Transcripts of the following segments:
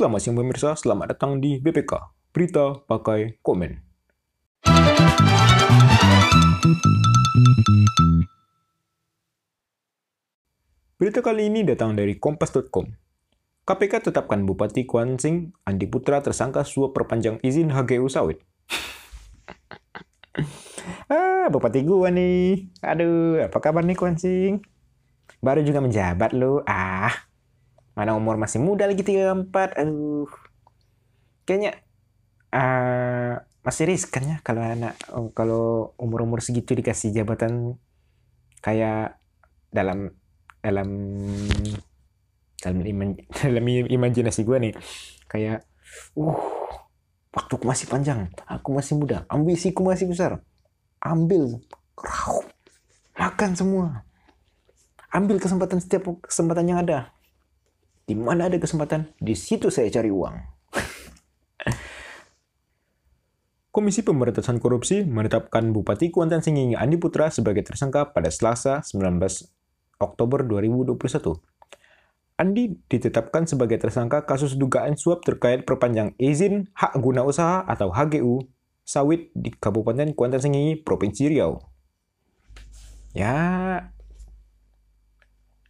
Selamat siang pemirsa, selamat datang di BPK, Berita Pakai Komen. Berita kali ini datang dari kompas.com. KPK tetapkan Bupati Kuansing, Andi Putra tersangka suap perpanjang izin HGU sawit. ah, Bupati gua nih. Aduh, apa kabar nih Kuansing? Baru juga menjabat lu. Ah, mana umur masih muda lagi 34. Aduh. Kayaknya uh, masih riskan ya kalau anak kalau umur-umur segitu dikasih jabatan kayak dalam dalam dalam iman, dalam imajinasi gue nih kayak uh waktuku masih panjang aku masih muda ambisiku masih besar ambil makan semua ambil kesempatan setiap kesempatan yang ada di mana ada kesempatan di situ saya cari uang Komisi Pemberantasan Korupsi menetapkan Bupati Kuantan Singingi Andi Putra sebagai tersangka pada Selasa 19 Oktober 2021. Andi ditetapkan sebagai tersangka kasus dugaan suap terkait perpanjang izin hak guna usaha atau HGU sawit di Kabupaten Kuantan Singingi, Provinsi Riau. Ya,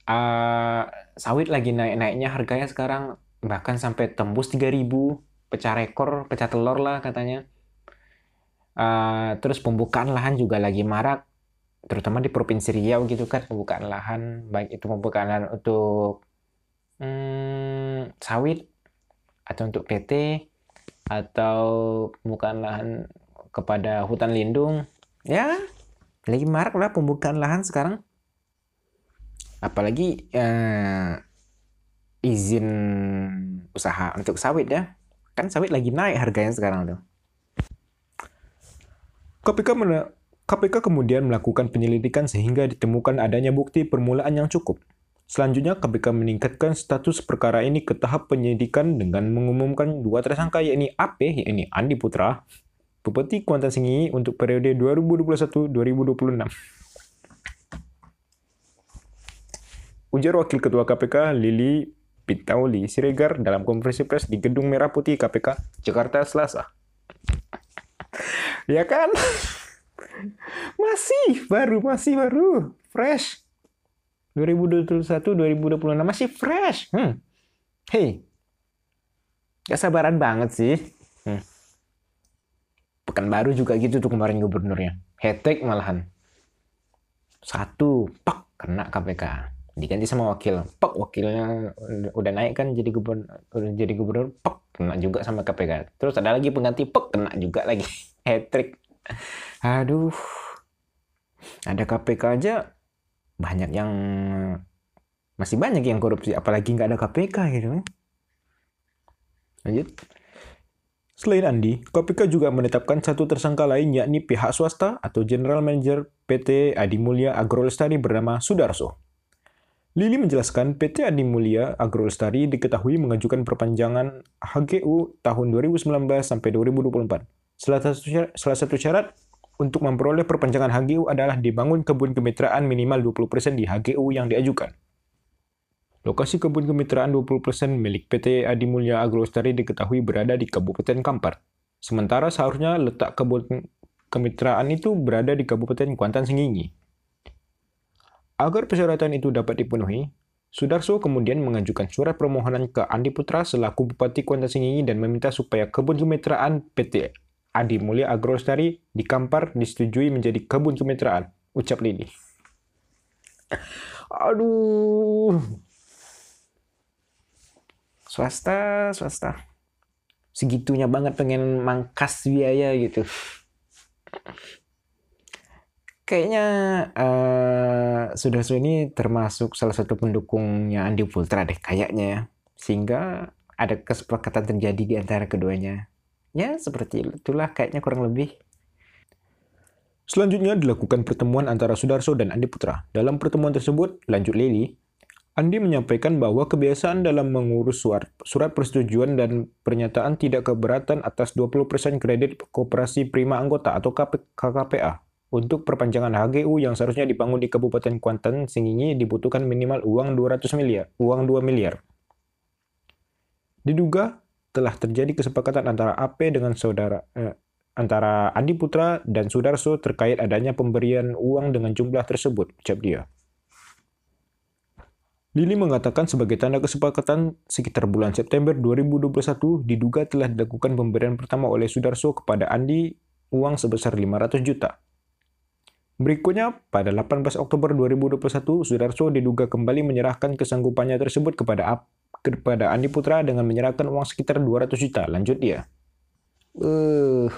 uh, sawit lagi naik-naiknya harganya sekarang bahkan sampai tembus 3000 pecah rekor, pecah telur lah katanya Uh, terus pembukaan lahan juga lagi marak, terutama di Provinsi Riau gitu kan, pembukaan lahan, baik itu pembukaan lahan untuk hmm, sawit, atau untuk PT, atau pembukaan lahan kepada hutan lindung. Ya, lagi marak lah pembukaan lahan sekarang. Apalagi uh, izin usaha untuk sawit ya. Kan sawit lagi naik harganya sekarang tuh. KPK, KPK kemudian melakukan penyelidikan sehingga ditemukan adanya bukti permulaan yang cukup. Selanjutnya, KPK meningkatkan status perkara ini ke tahap penyidikan dengan mengumumkan dua tersangka yakni AP, yakni Andi Putra, Bupati Kuantan Singi untuk periode 2021-2026. Ujar Wakil Ketua KPK Lili Pitauli Siregar dalam konferensi pers di Gedung Merah Putih KPK, Jakarta, Selasa ya kan? masih baru, masih baru, fresh. 2021, 2026 masih fresh. Hmm. Hey, gak sabaran banget sih. Hmm. Pekan baru juga gitu tuh kemarin gubernurnya. Hetek malahan. Satu, pak, kena KPK. Diganti sama wakil. Pak, wakilnya udah naik kan jadi gubernur, jadi gubernur, pak, kena juga sama KPK. Terus ada lagi pengganti, pak, kena juga lagi. hat trick. Aduh. Ada KPK aja banyak yang masih banyak yang korupsi apalagi nggak ada KPK gitu kan. Lanjut. Selain Andi, KPK juga menetapkan satu tersangka lain yakni pihak swasta atau General Manager PT Adimulya Agrolestari bernama Sudarso. Lili menjelaskan PT Adimulya Agrolestari diketahui mengajukan perpanjangan HGU tahun 2019 sampai 2024 Salah satu syarat, salah satu syarat untuk memperoleh perpanjangan HGU adalah dibangun kebun kemitraan minimal 20% di HGU yang diajukan. Lokasi kebun kemitraan 20% milik PT Adimulya Agrostari diketahui berada di Kabupaten Kampar. Sementara seharusnya letak kebun kemitraan itu berada di Kabupaten Kuantan Sengingi. Agar persyaratan itu dapat dipenuhi, Sudarso kemudian mengajukan surat permohonan ke Andi Putra selaku Bupati Kuantan Sengingi dan meminta supaya kebun kemitraan PT Adi Mulia Agrostari di Kampar disetujui menjadi kebun kemitraan, ucap Lili. Aduh. Swasta, swasta. Segitunya banget pengen mangkas biaya gitu. Kayaknya uh, sudah ini termasuk salah satu pendukungnya Andi Putra deh kayaknya ya. Sehingga ada kesepakatan terjadi di antara keduanya. Ya, seperti itulah kayaknya kurang lebih. Selanjutnya dilakukan pertemuan antara Sudarso dan Andi Putra. Dalam pertemuan tersebut, lanjut Lili, Andi menyampaikan bahwa kebiasaan dalam mengurus surat, surat persetujuan dan pernyataan tidak keberatan atas 20% kredit kooperasi prima anggota atau KKPA untuk perpanjangan HGU yang seharusnya dibangun di Kabupaten Kuantan Singingi dibutuhkan minimal uang 200 miliar, uang 2 miliar. Diduga telah terjadi kesepakatan antara AP dengan saudara eh, antara Andi Putra dan Sudarso terkait adanya pemberian uang dengan jumlah tersebut, ucap dia. Lili mengatakan sebagai tanda kesepakatan sekitar bulan September 2021 diduga telah dilakukan pemberian pertama oleh Sudarso kepada Andi uang sebesar 500 juta. Berikutnya, pada 18 Oktober 2021, Sudarso diduga kembali menyerahkan kesanggupannya tersebut kepada kepada Andi Putra dengan menyerahkan uang sekitar 200 juta. Lanjut dia. Uh,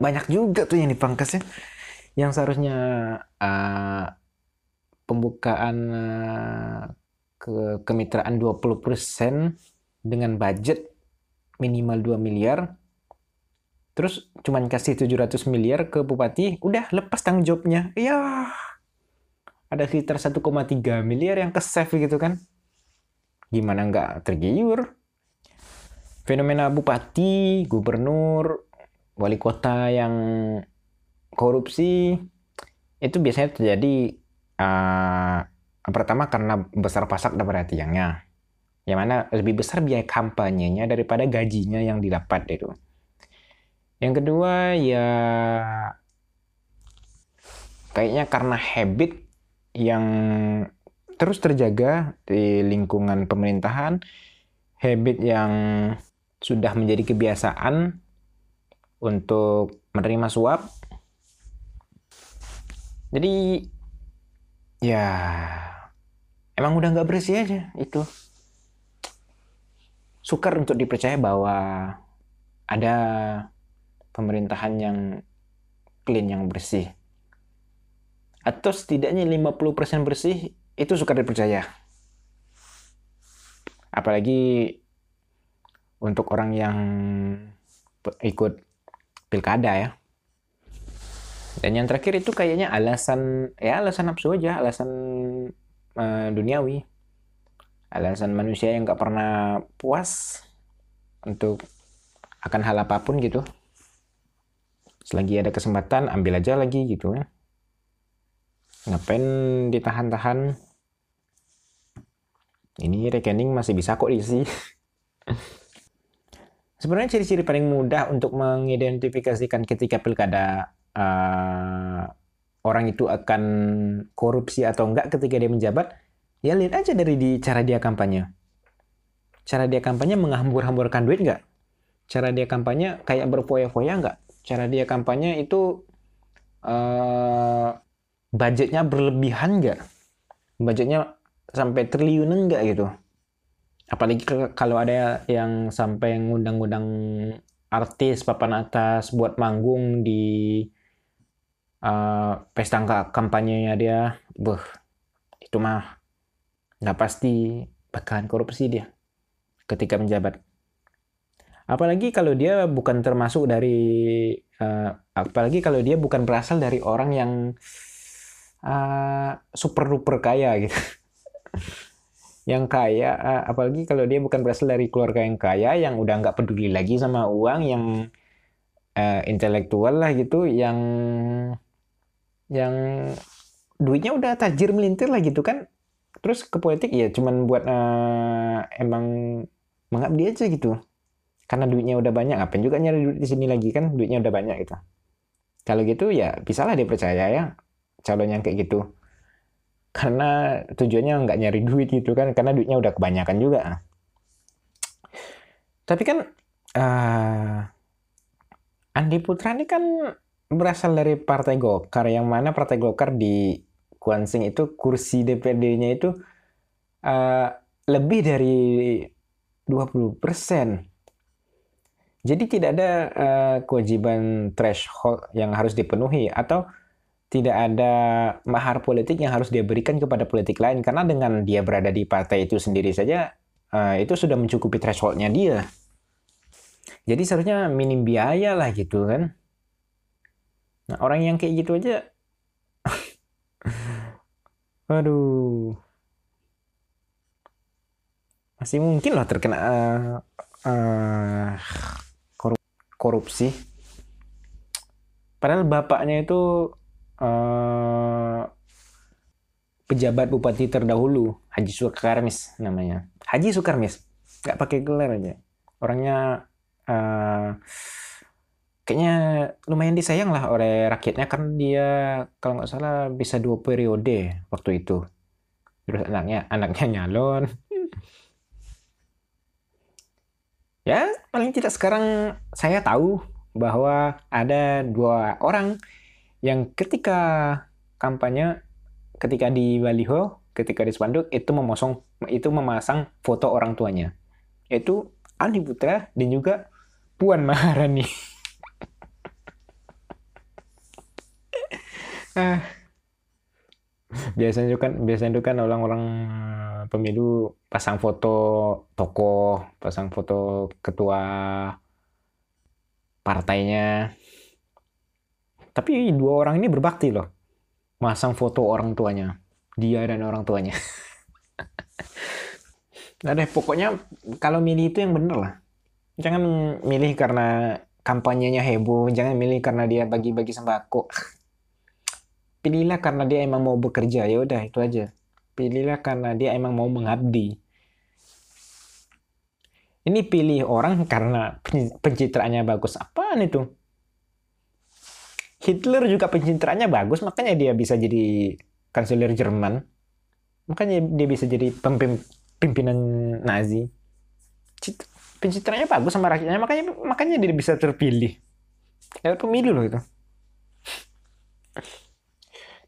banyak juga tuh yang dipangkas ya. Yang seharusnya uh, pembukaan uh, ke kemitraan 20% dengan budget minimal 2 miliar terus cuman kasih 700 miliar ke bupati udah lepas tanggung jawabnya ya ada sekitar 1,3 miliar yang ke save gitu kan gimana nggak tergiur fenomena bupati gubernur wali kota yang korupsi itu biasanya terjadi uh, Pertama karena besar pasak dapat tiangnya. Yang mana lebih besar biaya kampanyenya daripada gajinya yang didapat itu. Yang kedua ya kayaknya karena habit yang terus terjaga di lingkungan pemerintahan, habit yang sudah menjadi kebiasaan untuk menerima suap. Jadi ya emang udah nggak bersih aja itu sukar untuk dipercaya bahwa ada pemerintahan yang clean yang bersih. Atau setidaknya 50% bersih itu sukar dipercaya. Apalagi untuk orang yang ikut pilkada ya. Dan yang terakhir itu kayaknya alasan ya alasan nafsu aja alasan uh, duniawi. Alasan manusia yang nggak pernah puas untuk akan hal apa pun gitu selagi ada kesempatan ambil aja lagi gitu ya ngapain ditahan-tahan ini rekening masih bisa kok diisi sebenarnya ciri-ciri paling mudah untuk mengidentifikasikan ketika pilkada uh, orang itu akan korupsi atau enggak ketika dia menjabat, ya lihat aja dari di cara dia kampanye. Cara dia kampanye menghambur-hamburkan duit enggak? Cara dia kampanye kayak berfoya-foya enggak? Cara dia kampanye itu uh, budgetnya berlebihan enggak? Budgetnya sampai triliunan enggak gitu? Apalagi kalau ada yang sampai ngundang-ngundang artis papan atas buat manggung di uh, pesta kampanyenya dia, beh, itu mah nggak pasti bakalan korupsi dia ketika menjabat. Apalagi kalau dia bukan termasuk dari, uh, apalagi kalau dia bukan berasal dari orang yang uh, super duper kaya gitu. yang kaya, uh, apalagi kalau dia bukan berasal dari keluarga yang kaya, yang udah nggak peduli lagi sama uang, yang uh, intelektual lah gitu, yang yang duitnya udah tajir melintir lah gitu kan terus ke politik ya cuman buat uh, emang mengabdi aja gitu karena duitnya udah banyak apa juga nyari duit di sini lagi kan? Duitnya udah banyak gitu. Kalau gitu ya bisalah dia percaya ya calon yang kayak gitu. Karena tujuannya nggak nyari duit gitu kan? Karena duitnya udah kebanyakan juga. Tapi kan uh, Andi Putra ini kan berasal dari Partai Golkar. Yang mana Partai Golkar di Kuansing itu kursi DPD-nya itu uh, lebih dari 20 persen. Jadi tidak ada uh, kewajiban threshold yang harus dipenuhi atau tidak ada mahar politik yang harus dia berikan kepada politik lain karena dengan dia berada di partai itu sendiri saja uh, itu sudah mencukupi thresholdnya dia. Jadi seharusnya minim biaya lah gitu kan. Nah, orang yang kayak gitu aja aduh masih mungkin lah terkena uh, uh, korupsi. Padahal bapaknya itu uh, pejabat bupati terdahulu Haji Sukarmis namanya. Haji Sukarmis nggak pakai gelar aja. Orangnya uh, kayaknya lumayan disayang lah oleh rakyatnya kan dia kalau nggak salah bisa dua periode waktu itu. Terus anaknya anaknya nyalon ya paling tidak sekarang saya tahu bahwa ada dua orang yang ketika kampanye ketika di baliho ketika di spanduk itu memasang itu memasang foto orang tuanya yaitu Andi Putra dan juga Puan Maharani ah. Biasanya itu kan biasanya itu kan orang-orang pemilu pasang foto tokoh, pasang foto ketua partainya. Tapi dua orang ini berbakti loh. Masang foto orang tuanya. Dia dan orang tuanya. nah deh, pokoknya kalau milih itu yang bener lah. Jangan milih karena kampanyenya heboh. Jangan milih karena dia bagi-bagi sembako pilihlah karena dia emang mau bekerja. Ya udah itu aja. Pilihlah karena dia emang mau mengabdi. Ini pilih orang karena pencitraannya bagus. Apaan itu? Hitler juga pencitraannya bagus makanya dia bisa jadi kanselir Jerman. Makanya dia bisa jadi pimpinan Nazi. Pencitraannya bagus sama rakyatnya makanya makanya dia bisa terpilih. Ya pemilu loh itu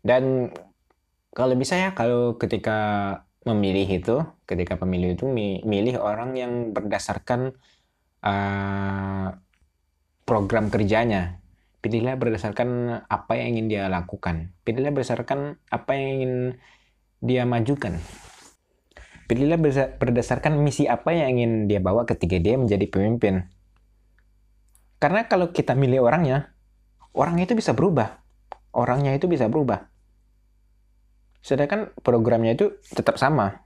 dan kalau bisa ya kalau ketika memilih itu, ketika pemilih itu milih orang yang berdasarkan uh, program kerjanya. Pilihlah berdasarkan apa yang ingin dia lakukan. Pilihlah berdasarkan apa yang ingin dia majukan. Pilihlah berdasarkan misi apa yang ingin dia bawa ketika dia menjadi pemimpin. Karena kalau kita milih orangnya, orangnya itu bisa berubah orangnya itu bisa berubah. Sedangkan programnya itu tetap sama.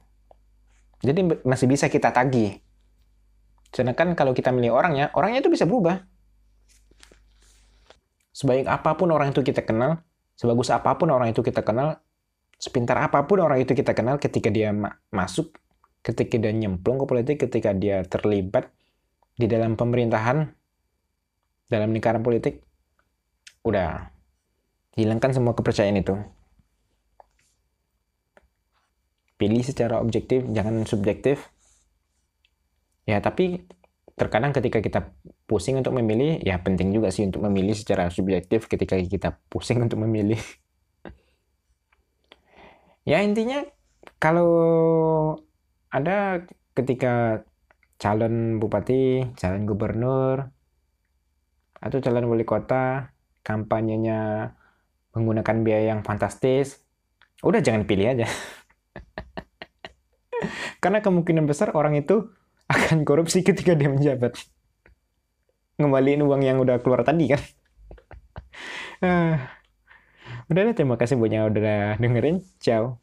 Jadi masih bisa kita tagih. Sedangkan kalau kita milih orangnya, orangnya itu bisa berubah. Sebaik apa pun orang itu kita kenal, sebagus apa pun orang itu kita kenal, sepintar apa pun orang itu kita kenal ketika dia ma masuk, ketika dia nyemplung ke politik, ketika dia terlibat di dalam pemerintahan, dalam lingkaran politik, udah Hilangkan semua kepercayaan itu. Pilih secara objektif, jangan subjektif. Ya, tapi terkadang ketika kita pusing untuk memilih, ya penting juga sih untuk memilih secara subjektif ketika kita pusing untuk memilih. ya intinya kalau ada ketika calon bupati, calon gubernur, atau calon wali kota, kampanyenya menggunakan biaya yang fantastis, udah jangan pilih aja. Karena kemungkinan besar orang itu akan korupsi ketika dia menjabat. Ngembaliin uang yang udah keluar tadi kan. uh, udah deh, terima kasih buat yang udah dengerin. Ciao.